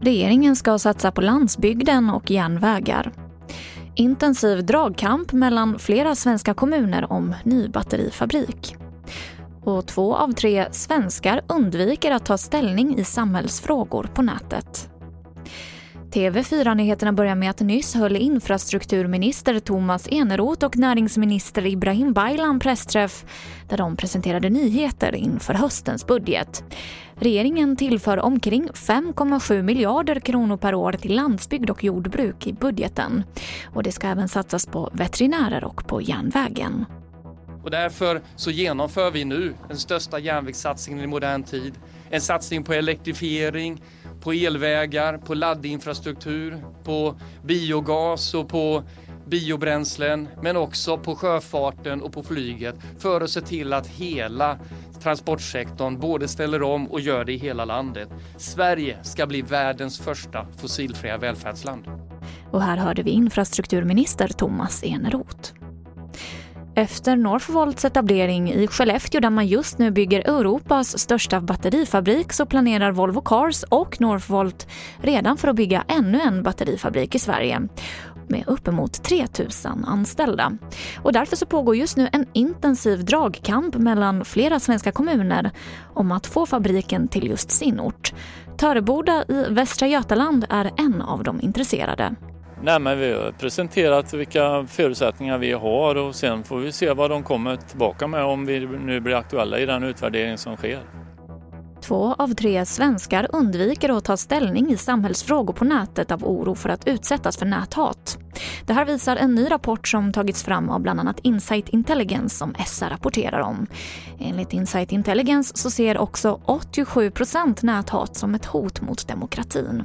Regeringen ska satsa på landsbygden och järnvägar. Intensiv dragkamp mellan flera svenska kommuner om ny batterifabrik. Och två av tre svenskar undviker att ta ställning i samhällsfrågor på nätet. TV4-nyheterna börjar med att nyss höll infrastrukturminister Thomas Eneroth och näringsminister Ibrahim Baylan pressträff där de presenterade nyheter inför höstens budget. Regeringen tillför omkring 5,7 miljarder kronor per år till landsbygd och jordbruk i budgeten. Och det ska även satsas på veterinärer och på järnvägen. Och därför så genomför vi nu den största järnvägssatsningen i modern tid. En satsning på elektrifiering, på elvägar, på laddinfrastruktur, på biogas och på biobränslen, men också på sjöfarten och på flyget för att se till att hela transportsektorn både ställer om och gör det i hela landet. Sverige ska bli världens första fossilfria välfärdsland. Och här hörde vi infrastrukturminister Thomas Eneroth. Efter Northvolts etablering i Skellefteå där man just nu bygger Europas största batterifabrik så planerar Volvo Cars och Northvolt redan för att bygga ännu en batterifabrik i Sverige med uppemot 3000 anställda. Och därför så pågår just nu en intensiv dragkamp mellan flera svenska kommuner om att få fabriken till just sin ort. Töreboda i Västra Götaland är en av de intresserade. Nej, men vi har presenterat vilka förutsättningar vi har och sen får vi se vad de kommer tillbaka med om vi nu blir aktuella i den utvärdering som sker. Två av tre svenskar undviker att ta ställning i samhällsfrågor på nätet av oro för att utsättas för näthat. Det här visar en ny rapport som tagits fram av bland annat Insight Intelligence som SR rapporterar om. Enligt Insight Intelligence så ser också 87 näthat som ett hot mot demokratin.